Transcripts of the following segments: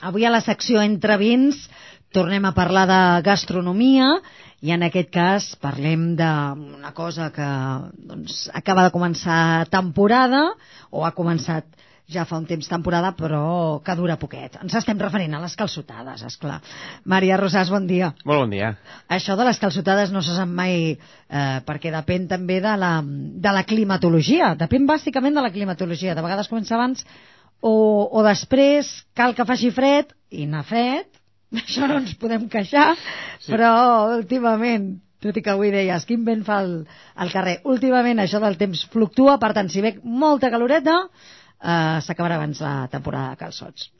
Avui a la secció Entre Vins tornem a parlar de gastronomia i en aquest cas parlem d'una cosa que doncs, acaba de començar temporada o ha començat ja fa un temps temporada, però que dura poquet. Ens estem referint a les calçotades, és clar. Maria Rosàs, bon dia. Molt bon dia. Això de les calçotades no se sap mai, eh, perquè depèn també de la, de la climatologia. Depèn bàsicament de la climatologia. De vegades comença abans o, o després cal que faci fred, i n'ha fred, això no ens podem queixar, sí. però últimament tot i que avui deies, quin vent fa el, el carrer. Últimament això del temps fluctua, per tant, si ve molta caloreta, eh, s'acabarà abans la temporada de calçots.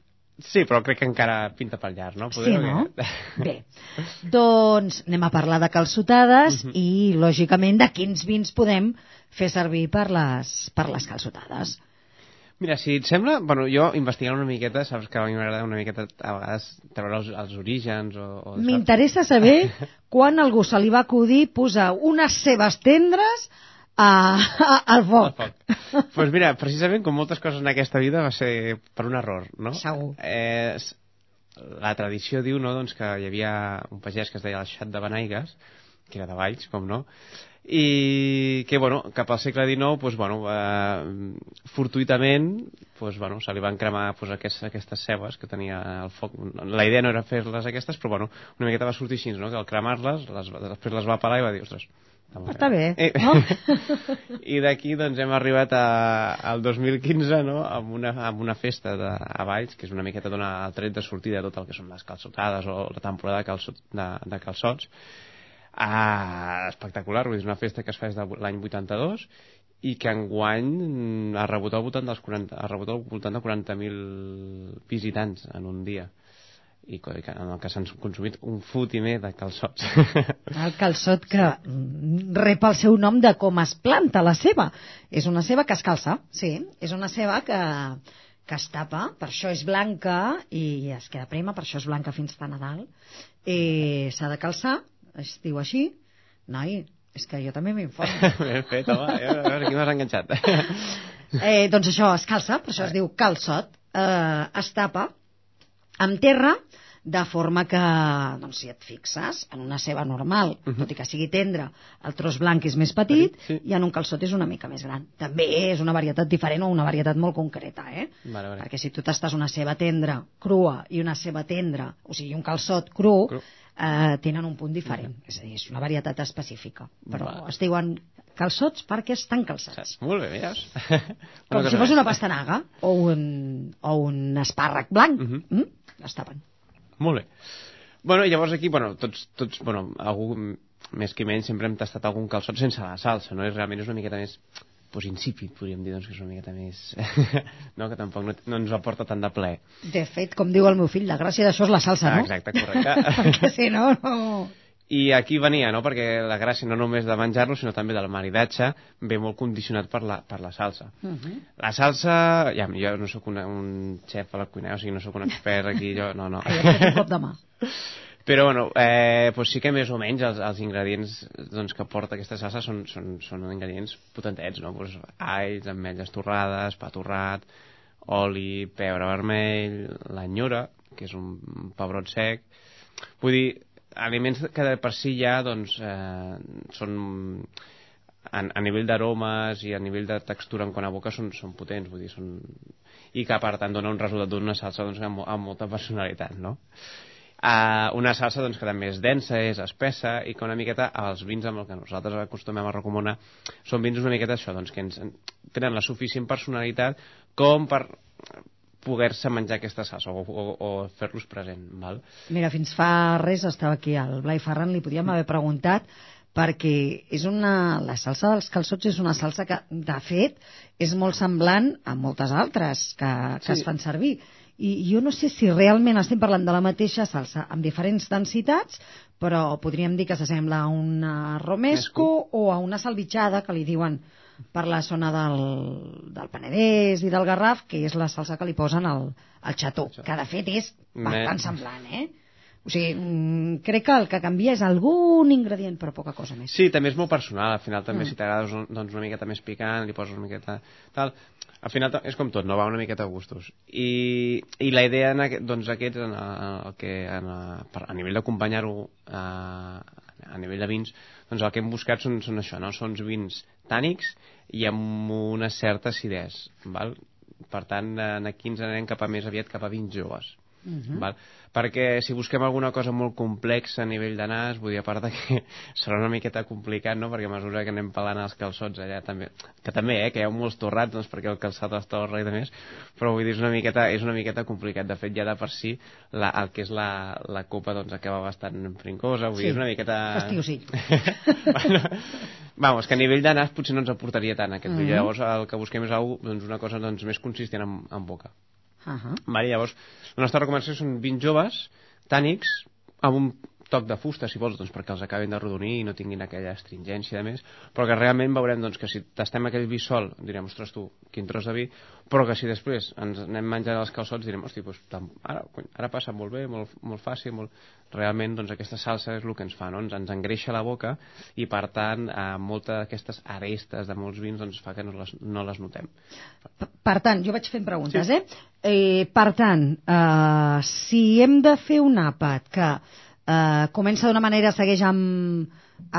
Sí, però crec que encara pinta per llarg, no? Podeu sí, no? Que... Bé, doncs anem a parlar de calçotades uh mhm. -huh. i, lògicament, de quins vins podem fer servir per les, per les calçotades. Mira, si et sembla, bueno, jo investigant una miqueta, saps que a mi m'agrada una miqueta a vegades treure els, els orígens o... o M'interessa saber quan algú se li va acudir posar unes cebes tendres a, a, al foc. Doncs pues mira, precisament com moltes coses en aquesta vida va ser per un error, no? Segur. Eh, la tradició diu no, doncs, que hi havia un pagès que es deia el Xat de Benaigues, que era de Valls, com no, i que, bueno, cap al segle XIX, pues, bueno, eh, fortuitament, pues, bueno, se li van cremar pues, aquestes, aquestes cebes que tenia el foc. La idea no era fer-les aquestes, però, bueno, una miqueta va sortir així, no?, que al cremar-les, les, després les va pelar i va dir, ostres, està bé, eh, no? I d'aquí doncs hem arribat a, al 2015 no? amb, una, amb una festa de, a Valls, que és una miqueta donar el tret de sortida de tot el que són les calçotades o la temporada de, calçot, de, de calçots. Ah, espectacular, és una festa que es fa des de l'any 82 i que enguany ha rebut al voltant dels 40, ha rebut al voltant de 40.000 visitants en un dia i en el que s'han consumit un fotimer de calçots. El calçot que rep el seu nom de com es planta la ceba. És una ceba que es calça, sí. És una ceba que, que es tapa, per això és blanca i es queda prima, per això és blanca fins a Nadal. S'ha de calçar, es diu així. Noi, és que jo també m'informo. Ben fet, home, a veure, aquí m'has enganxat. eh, doncs això es calça, per això es diu calçot. Eh, es tapa amb terra de forma que, doncs, si et fixes, en una ceba normal, uh -huh. tot i que sigui tendre, el tros blanc és més petit, petit sí. i en un calçot és una mica més gran. També és una varietat diferent o una varietat molt concreta, eh? Vale, vale. Perquè si tu tastes una ceba tendra crua i una ceba tendra, o sigui, un calçot cru, cru. Eh, tenen un punt diferent. Uh -huh. És a dir, és una varietat específica. Però vale. es diuen calçots perquè estan calçats. Molt bé, veus? Com si fos una pastanaga o un, o un espàrrec blanc. Uh -huh. mm? Estaven. Molt bé. Bueno, llavors aquí, bueno, tots, tots bueno, algú més que menys sempre hem tastat algun calçot sense la salsa, no? És realment és una miqueta més pues, insípid, podríem dir, doncs, que és una miqueta més... no, que tampoc no, no ens aporta tant de ple. De fet, com diu el meu fill, la gràcia d'això és la salsa, no? Ah, exacte, correcte. Perquè si no, no... I aquí venia, no?, perquè la gràcia no només de menjar-lo, sinó també del maridatge, ve molt condicionat per la, per la salsa. Uh -huh. La salsa... Ja, jo no sóc una, un xef a la cuina, o sigui, no sóc un expert aquí, jo... No, no. Ai, un cop de mà. Però, bueno, eh, pues sí que més o menys els, els ingredients doncs, que porta aquesta salsa són, són, són ingredients potentets, no? Pues, alls, ametlles torrades, pa torrat, oli, pebre vermell, l'anyora, que és un pebrot sec... Vull dir, aliments que de per si ja doncs, eh, són a, a nivell d'aromes i a nivell de textura en quant a boca són, són potents vull dir, són... i que per tant dona un resultat d'una salsa doncs, amb, amb molta personalitat no? Uh, una salsa doncs, que també és densa, és espessa i que una miqueta els vins amb el que nosaltres acostumem a recomanar són vins una miqueta això, doncs, que ens, tenen la suficient personalitat com per poder-se menjar aquesta salsa o, o, o fer-los present. Val? Mira, fins fa res estava aquí al Blai Ferran, li podíem haver preguntat perquè és una, la salsa dels calçots és una salsa que, de fet, és molt semblant a moltes altres que, que sí. es fan servir. i jo no sé si realment estem parlant de la mateixa salsa amb diferents densitats, però podríem dir que s'assembla a una romesco o a una salvitxada, que li diuen per la zona del, del Penedès i del Garraf, que és la salsa que li posen al, al xató, que de fet és bastant Me- semblant, eh? O sigui, mm, crec que el que canvia és algun ingredient, però poca cosa més. Sí, també és molt personal. Al final també Mm. si t'agrada doncs, doncs, una miqueta més picant, li poses una miqueta tal. Al final és com tot, no va una miqueta a gustos. I, i la idea en aquest, doncs, aquests, en, el que, en, a, per, a nivell d'acompanyar-ho a, a nivell de vins, doncs el que hem buscat són, són això, no? Són vins tànics i amb una certa acidesa. Val? Per tant, en aquí ens anem cap a més aviat cap a vins joves. Mhm. Val? Perquè si busquem alguna cosa molt complexa a nivell de nas, vull dir, a part de que serà una miqueta complicat, no?, perquè a mesura que anem pelant els calçots allà també, que també, eh, que hi ha molts torrats, doncs perquè el calçat es torra i de més, però vull dir, és una miqueta, és una miqueta complicat. De fet, ja de per si, la, el que és la, la copa, doncs, acaba bastant frincosa, vull Sí, dir, és una miqueta... fastigosit. bueno, vamos, que a nivell de nas potser no ens aportaria tant aquest vi. Mhm. Llavors, el que busquem és algo, doncs, una cosa doncs, més consistent en, en boca. Uh -huh. Vale, llavors, la nostra recomanació són vins joves, tànics, amb un toc de fusta, si vols, doncs, perquè els acabin de rodonir i no tinguin aquella astringència de més, però que realment veurem doncs, que si tastem aquell vi sol, direm, ostres tu, quin tros de vi, però que si després ens anem menjant els calçots direm, hosti, doncs, ara, ara passa molt bé, molt, molt fàcil, molt... realment doncs, aquesta salsa és el que ens fa, no? ens, ens engreixa la boca i per tant eh, moltes d'aquestes arestes de molts vins doncs, fa que no les, no les notem. P- Per tant, jo vaig fent preguntes, eh? eh? Per tant, eh, si hem de fer un àpat que eh, comença d'una manera, segueix amb,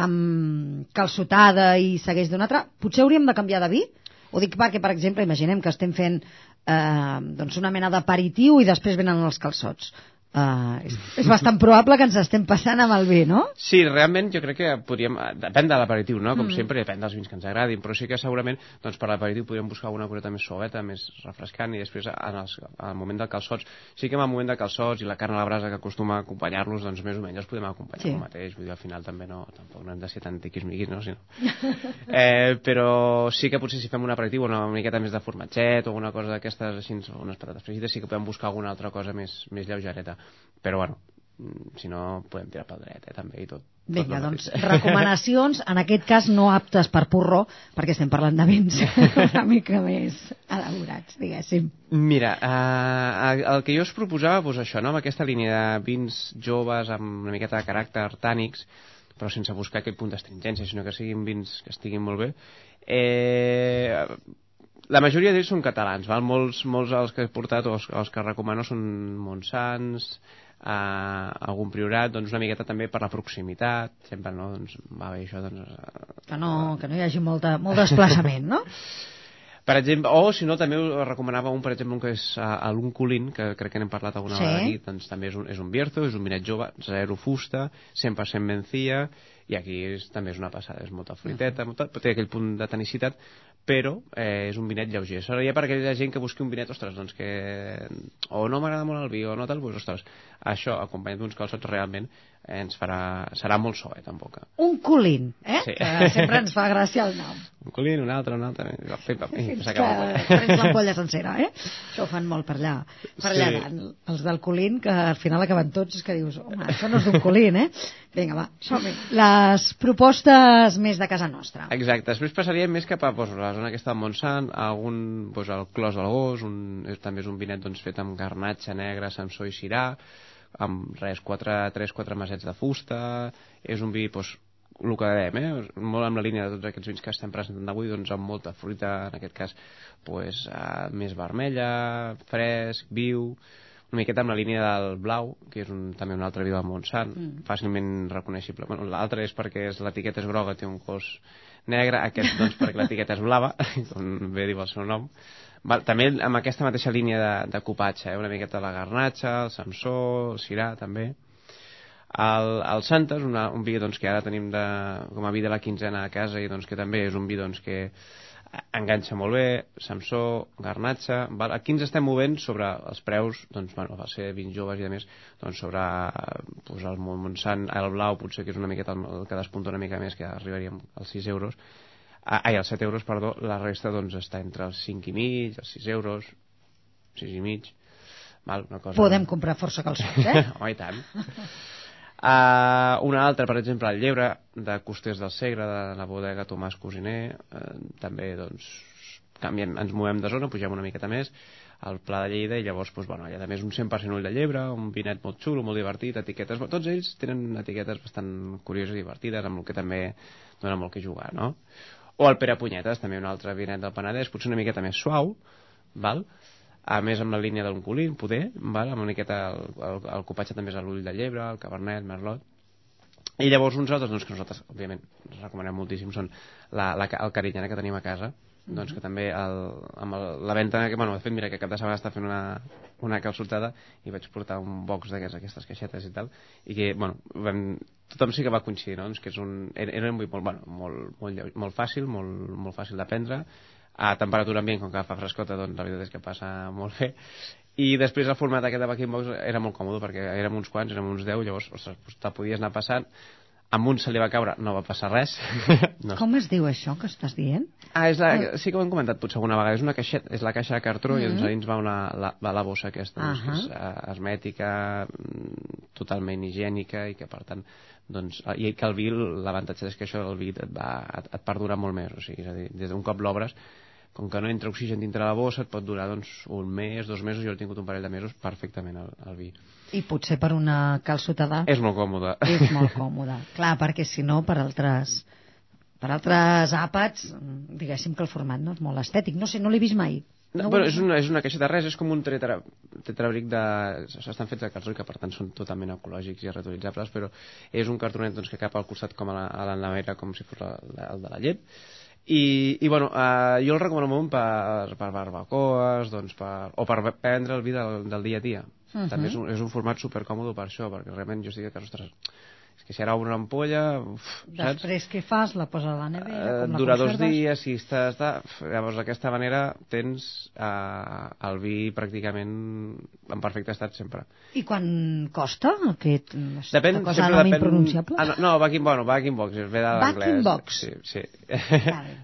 amb calçotada i segueix d'una altra, potser hauríem de canviar de vi? Ho dic perquè, per exemple, imaginem que estem fent eh, doncs una mena d'aperitiu i després venen els calçots. Uh, és, és bastant probable que ens estem passant amb el vi, no? Sí, realment jo crec que podríem... Depèn de l'aperitiu, no? Com Mm. sempre, depèn dels vins que ens agradin, però sí que segurament doncs, per l'aperitiu podríem buscar una cureta més suaveta, més refrescant, i després en els, al moment de calçots, sí que en el moment de calçots i la carn a la brasa que acostuma a acompanyar-los, doncs més o menys els podem acompanyar Sí. el mateix, vull dir, al final també no, tampoc no hem de ser tan tiquis-miquis, no? Si no. eh, però sí que potser si fem un aperitiu una miqueta més de formatget o una cosa d'aquestes així, unes patates fregides, sí que podem buscar alguna altra cosa més, més lleugereta. Però bueno, mm, si no podem tirar pel dret, eh, també, i tot. Vinga, tot doncs, recomanacions, en aquest cas no aptes per porró, perquè estem parlant de vins una mica més elaborats, diguéssim. Mira, eh, el que jo us proposava, doncs això, no? amb aquesta línia de vins joves amb una miqueta de caràcter tànics, però sense buscar aquest punt d'astringència, sinó que siguin vins que estiguin molt bé. Eh, la majoria d'ells són catalans, val? Molts, molts dels que he portat o els, els que recomano són Montsants, eh, algun priorat, doncs una miqueta també per la proximitat, sempre no, doncs va bé això, doncs... eh, Que no, que no hi hagi molta, molt desplaçament, no? Per exemple, o si no, també us recomanava un, per exemple, un que és a, a l'Unculin, que crec que n'hem parlat alguna Sí. vegada aquí, doncs també és un, és un bierzo, és un vinet jove, zero fusta, 100% mencia, i aquí és, també és una passada, és molta fruiteta, molta, però té aquell punt de tenicitat, però eh, és un vinet lleuger. Seria per aquella gent que busqui un vinet, ostres, doncs que o no m'agrada molt el vi o no tal, doncs, ostres, això, acompanyat d'uns calçots, realment eh, ens farà, serà molt suavet en boca. Un colín, eh? Sí. Que sempre ens fa gràcia el nom. Un colin, un altre, un altre, Fins que prens l'ampolla sencera, eh? Això ho fan molt per allà, per allà Sí. Els del colín, que al final acaben tots, que dius, home, això no és d'un colín, eh? Vinga, va, som-hi. Les propostes més de casa nostra. Exacte, després passaríem més cap a doncs, la zona aquesta del Montsant, algun, doncs, el Clos del Gos, un, és, també és un vinet doncs, fet amb garnatxa negra, samsó i cirà, amb res, 3-4 masets de fusta, és un vi, doncs, el que dèiem, eh? molt en la línia de tots aquests vins que estem presentant avui, doncs amb molta fruita, en aquest cas, doncs, eh, més vermella, fresc, viu, una miqueta amb la línia del blau, que és un, també un altre vi del Montsant, mm. fàcilment reconeixible. Bueno, L'altre és perquè és- l'etiqueta és groga, té un cos negre, aquest doncs perquè l'etiqueta és blava, com bé diu el seu nom. Val, també amb aquesta mateixa línia de, de copatge, eh? una miqueta la garnatxa, el samsó, el cirà també. El, el Santa és una, un vi doncs, que ara tenim de, com a vi de la quinzena a casa i doncs, que també és un vi doncs, que enganxa molt bé, Samsó, Garnatxa... Val? Aquí ens estem movent sobre els preus, doncs, bueno, va ser vins joves i a més, doncs, sobre doncs, el Montsant, el Blau, potser que és una miqueta el, el que despunta una mica més, que arribaríem als 6 euros, ah, ai, als 7 euros, perdó, la resta doncs, està entre els 5 i mig, els 6 euros, 6 i mig, Val? Una cosa... Podem comprar força calçots, eh? Home, i tant. Uh, una altra, per exemple, el llebre de Costers del Segre, de la bodega Tomàs Cosiner, uh, també, doncs, canviem, ens movem de zona, pugem una miqueta més, al Pla de Lleida, i llavors, doncs, bueno, allà també és un 100% ull de llebre, un vinet molt xulo, molt divertit, etiquetes... Tots ells tenen etiquetes bastant curioses i divertides, amb el que també dona molt que jugar, no? O el Pere Punyetes, també un altre vinet del Penedès, potser una miqueta més suau, val? A més amb la línia d'un colín, poder, val? amb una miqueta el, el, el copatge també és a l'ull de llebre, el cabernet, merlot, i llavors uns altres, doncs, que nosaltres, òbviament, recomanem moltíssim, són la, la, el carinyana que tenim a casa, doncs que també el, amb el, la venda, que, bueno, de fet, mira, que cap de setmana està fent una, una calçotada i vaig portar un box d'aquestes aquestes caixetes i tal, i que, bueno, vam, tothom sí que va coincidir, no? doncs que és un, era, era un molt, bueno, molt, molt, molt fàcil, molt, molt fàcil d'aprendre, a temperatura ambient, com que fa frescota, doncs la veritat és que passa molt bé. I després el format aquest de Backing Box era molt còmode, perquè érem uns quants, érem uns 10, llavors ostres, te podies anar passant, amb un se li va caure, no va passar res. no. Com es diu això que estàs dient? Ah, és la, sí que ho hem comentat potser alguna vegada, és una caixeta, és la caixa de cartró mm -hmm. i doncs a dins va, una, la, va la bossa aquesta, uh -huh. doncs, que és uh, hermètica, mm, totalment higiènica i que per tant doncs, i que el vi, l'avantatge és que això del vi et, va, et, et perdura molt més, o sigui, és a dir, des d'un cop l'obres com que no entra oxigen dintre la bossa, et pot durar doncs, un mes, dos mesos, jo he tingut un parell de mesos perfectament el, el vi. I potser per una calçotada... És molt còmode. És molt còmode. Clar, perquè si no, per altres, per altres àpats, diguéssim que el format no és molt estètic. No sé, no l'he vist mai. No, bueno, és, una, és una caixa de res, és com un tetra, tetrabric de... Estan fets de cartró i que per tant són totalment ecològics i reutilitzables, però és un cartonet doncs, que cap al costat com a la, a la nevera, com si fos la, la, el de la llet, i, i bueno, eh, jo el recomano molt per, per barbacoes doncs per, o per prendre el vi del, del dia a dia. Uh -huh. També és un, és un format supercòmode per això, perquè realment jo estic a casa, ostres, és que si ara una ampolla... Uf, saps? Després què fas? La poses a la nevera? Uh, dura dos dies, si estàs... Da... Llavors, d'aquesta manera tens uh, el vi pràcticament en perfecte estat sempre. I quan costa aquest... Depèn, cosa sempre depèn... Ah, no, no, backing, bueno, backing box, ve de l'anglès. Box? Sí, sí. Vale.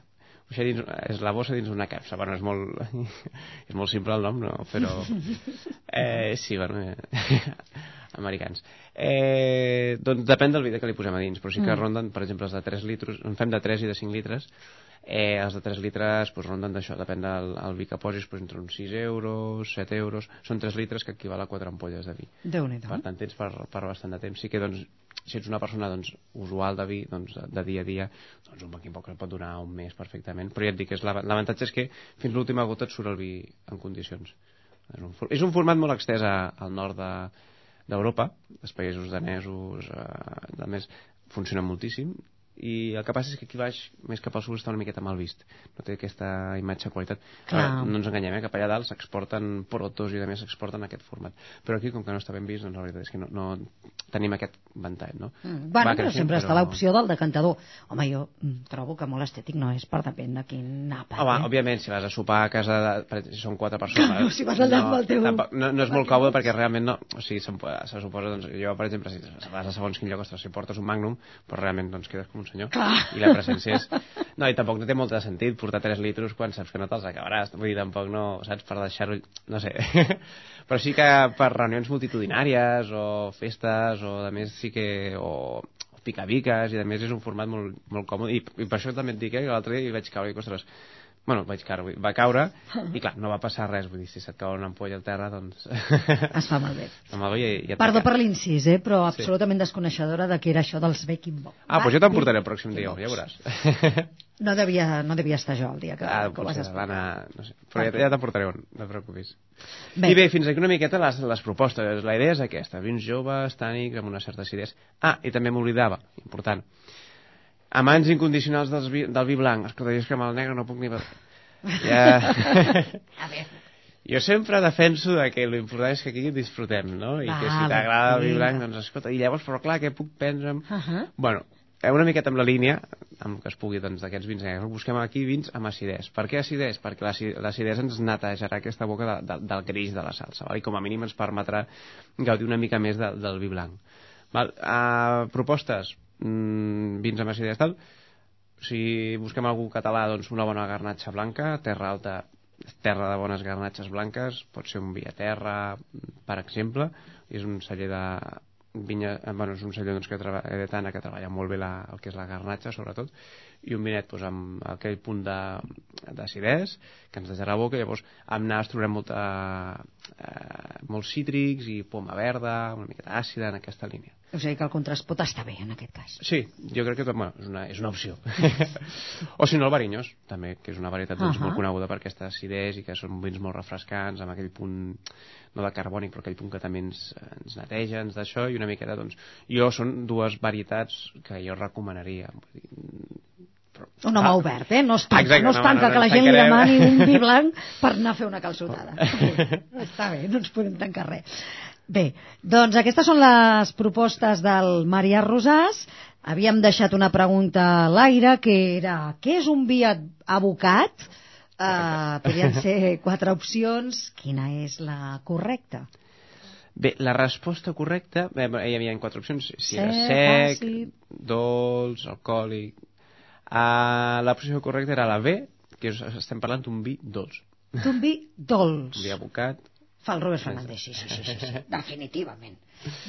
Això dins, és la bossa dins una capsa. Bueno, és molt, és molt simple el nom, no? Però... Eh, sí, bueno... Eh, americans. Eh, doncs depèn del vidre que li posem a dins, però sí que mm. ronden, per exemple, els de 3 litres, en fem de 3 i de 5 litres, eh, els de 3 litres pues, ronden d'això, depèn del el vi que posis, pues, entre uns 6 euros, 7 euros, són 3 litres que equival a 4 ampolles de vi. déu nhi Per tant, tens per, per bastant de temps. Sí que, doncs, si ets una persona doncs, usual de vi, doncs, de dia a dia, doncs un banquim poc pot donar un mes perfectament. Però ja et dic, l'avantatge és que fins l'última gota et surt el vi en condicions. És un, és un format molt extès a, al nord de, d'Europa, els països danesos, eh, a més, funciona moltíssim i el que passa és que aquí baix, més cap al sud, està una miqueta mal vist. No té aquesta imatge de qualitat. Ara, no ens enganyem, eh? cap allà dalt s'exporten protos i a més s'exporten aquest format. Però aquí, com que no està ben vist, doncs la veritat és que no, no tenim aquest ventall, no? Mm. Bueno, Va però sempre però... està l'opció del decantador. Home, jo mm, trobo que molt estètic no és, per depèn de quin àpat. Home, eh? òbviament, si vas a sopar a casa, de, si són quatre persones... Claro, si vas allà no, amb el teu... Tampoc, no, no és molt còmode perquè realment no... O sigui, se suposa, doncs, jo, per exemple, si vas a segons quin lloc, ostres, si portes un magnum, però realment doncs, quedes com un senyor. Clar. I la presència és... No, i tampoc no té molt de sentit portar 3 litros quan saps que no te'ls acabaràs. Vull dir, tampoc no, saps, per deixar-ho... No sé. Però sí que per reunions multitudinàries o festes o de més sí que... O, picabiques i de més és un format molt, molt còmode i, i per això també et dic eh, que l'altre dia hi vaig caure i dic, ostres, bueno, vaig caure, va caure i clar, no va passar res, vull dir, si se't cau una ampolla al terra, doncs... Es fa malbé. Fa malbé i, i Perdó per l'incís, eh, però sí. absolutament desconeixedora de què era això dels baking box. Ah, doncs jo te'n portaré el pròxim dia, ja veuràs. No devia, no devia estar jo el dia que, ah, que ho vas explicar. No sé, però ja, ja te'n portaré un, no et preocupis. Bé. I bé, fins aquí una miqueta les, les propostes. La idea és aquesta, vins joves, tànics, amb unes certes idees. Ah, i també m'oblidava, important, amants incondicionals dels vi, del vi blanc. Escolta, jo és que amb el negre no puc ni... Ja... A veure. Jo sempre defenso de que l'important és que aquí disfrutem, no? I Va, que si t'agrada el vi blanc, doncs escolta, i llavors, però clar, què puc prendre'm? Uh -huh. Bueno, eh, una miqueta amb la línia, amb que es pugui, doncs, d'aquests vins negres. Busquem aquí vins amb acidès. Per què acidès? Perquè l'acidès ens netejarà aquesta boca de, de, del greix de la salsa, val? i com a mínim ens permetrà gaudir una mica més de, del vi blanc. Val? Uh, propostes, mm, vins amb acidès, tal si busquem algú català, doncs una bona garnatxa blanca, terra alta, terra de bones garnatxes blanques, pot ser un vi a terra, per exemple, és un celler de vinya, eh, bueno, és un celler doncs, que treballa, de Tana que treballa molt bé la, el que és la garnatxa, sobretot, i un vinet doncs, amb aquell punt d'acidès que ens deixarà boca, llavors amb nas trobem molta, eh, molts cítrics i poma verda, una miqueta àcida en aquesta línia. O sigui que el contrast pot estar bé en aquest cas. Sí, jo crec que bueno, és, una, és una opció. o si no, el Barinyós, també, que és una varietat doncs, uh -huh. molt coneguda per aquesta acidès i que són vins molt refrescants, amb aquell punt, no de carbònic, però aquell punt que també ens, ens neteja, ens d'això, i una miqueta, doncs... Jo són dues varietats que jo recomanaria. Un home ah. obert, eh? No es tanca, Exacte, no es tanca no, no, que la gent li demani un vi blanc per anar a fer una calçotada. Està bé, no ens podem tancar res. Bé, doncs aquestes són les propostes del Maria Rosàs. Havíem deixat una pregunta a l'aire que era què és un vi abocat? Uh, podrien ser quatre opcions. Quina és la correcta? Bé, la resposta correcta, bé, hi havia quatre opcions, si sec, era sec, àcid. dolç, alcohòlic... Uh, L'opció correcta era la B, que és, estem parlant d'un vi dolç. D'un vi dolç. Un vi abocat, Fa el Robert Fernández, sí, sí, sí, sí, sí. definitivament.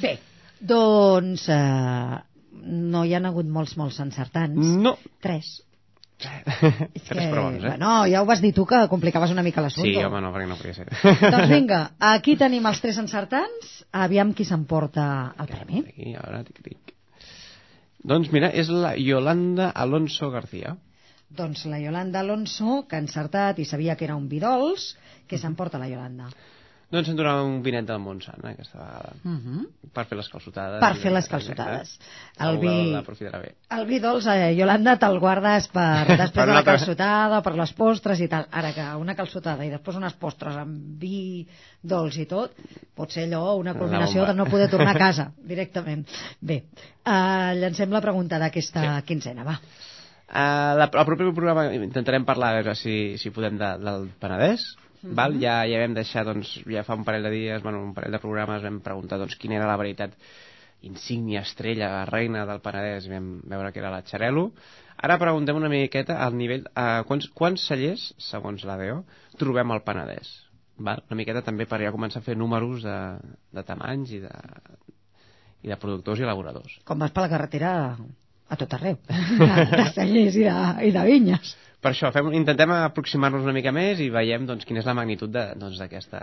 Bé, doncs eh, no hi han hagut molts, molts encertants. No. Tres. És que, Tres bons, eh? Bueno, ja ho vas dir tu que complicaves una mica l'assumpte. Sí, home, no, perquè no podia ser. doncs vinga, aquí tenim els tres encertants. Aviam qui s'emporta el premi. Aquí, ara, tic, tic. Doncs mira, és la Yolanda Alonso García. Doncs la Yolanda Alonso, que ha encertat i sabia que era un vi dolç, que s'emporta la Yolanda. Doncs em donava un vinet del Montsant, eh, aquesta vegada. Uh mhm. -huh. Per fer les calçotades. Per fer les calçotades. El vi, bé. el vi dolç, eh, Yolanda, te'l guardes per després per de la calçotada, per les postres i tal. Ara que una calçotada i després unes postres amb vi dolç i tot, pot ser allò una culminació de no poder tornar a casa directament. Bé, uh, llancem la pregunta d'aquesta sí. quinzena, va. Uh, la, el proper programa intentarem parlar a veure si, si podem de, del Penedès val? Ja, ja vam deixar, doncs, ja fa un parell de dies, bueno, un parell de programes, vam preguntar doncs, quina era la veritat insígnia, estrella, reina del Penedès, vam veure que era la Xarelo. Ara preguntem una miqueta al nivell... Uh, quants, quants cellers, segons l'ADO, trobem al Penedès? Val? Una miqueta també per ja començar a fer números de, de tamanys i de, i de productors i elaboradors. Com vas per la carretera a tot arreu, de, de cellers i de, i de vinyes per això fem, intentem aproximar-nos una mica més i veiem doncs, quina és la magnitud doncs, d'aquesta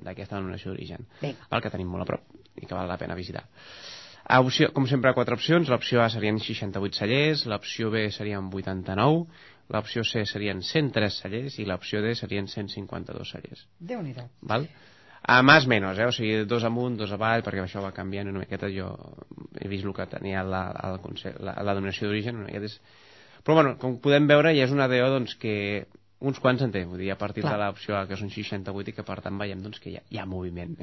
doncs, denominació d'origen. Pel que tenim molt a prop i que val la pena visitar. A opció, com sempre quatre opcions. L'opció A serien 68 cellers l'opció B serien 89 l'opció C serien 103 cellers i l'opció D serien 152 cellers. Déu-n'hi-do. Val? a més menys, eh? o sigui, dos amunt, dos avall, perquè això va canviant una miqueta, jo he vist el que tenia la, la, la, la dominació d'origen, una miqueta és però bueno, com podem veure ja és una DO doncs, que uns quants en té, vull dir, a partir Clar. de l'opció A, que són 68, i que per tant veiem doncs, que hi ha, hi ha moviment.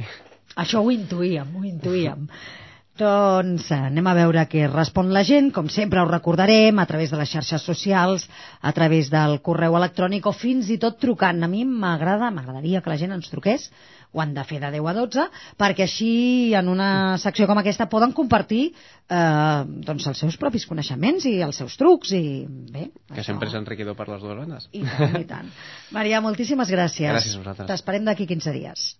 Això ho intuïem, ho intuïem. Doncs anem a veure què respon la gent. Com sempre ho recordarem a través de les xarxes socials, a través del correu electrònic o fins i tot trucant. A mi m'agrada, m'agradaria que la gent ens truqués ho han de fer de 10 a 12 perquè així en una secció com aquesta poden compartir eh, doncs els seus propis coneixements i els seus trucs i bé, que això... sempre és enriquidor per les dues bandes i tant, i tant. Maria, moltíssimes gràcies gràcies a vosaltres t'esperem d'aquí 15 dies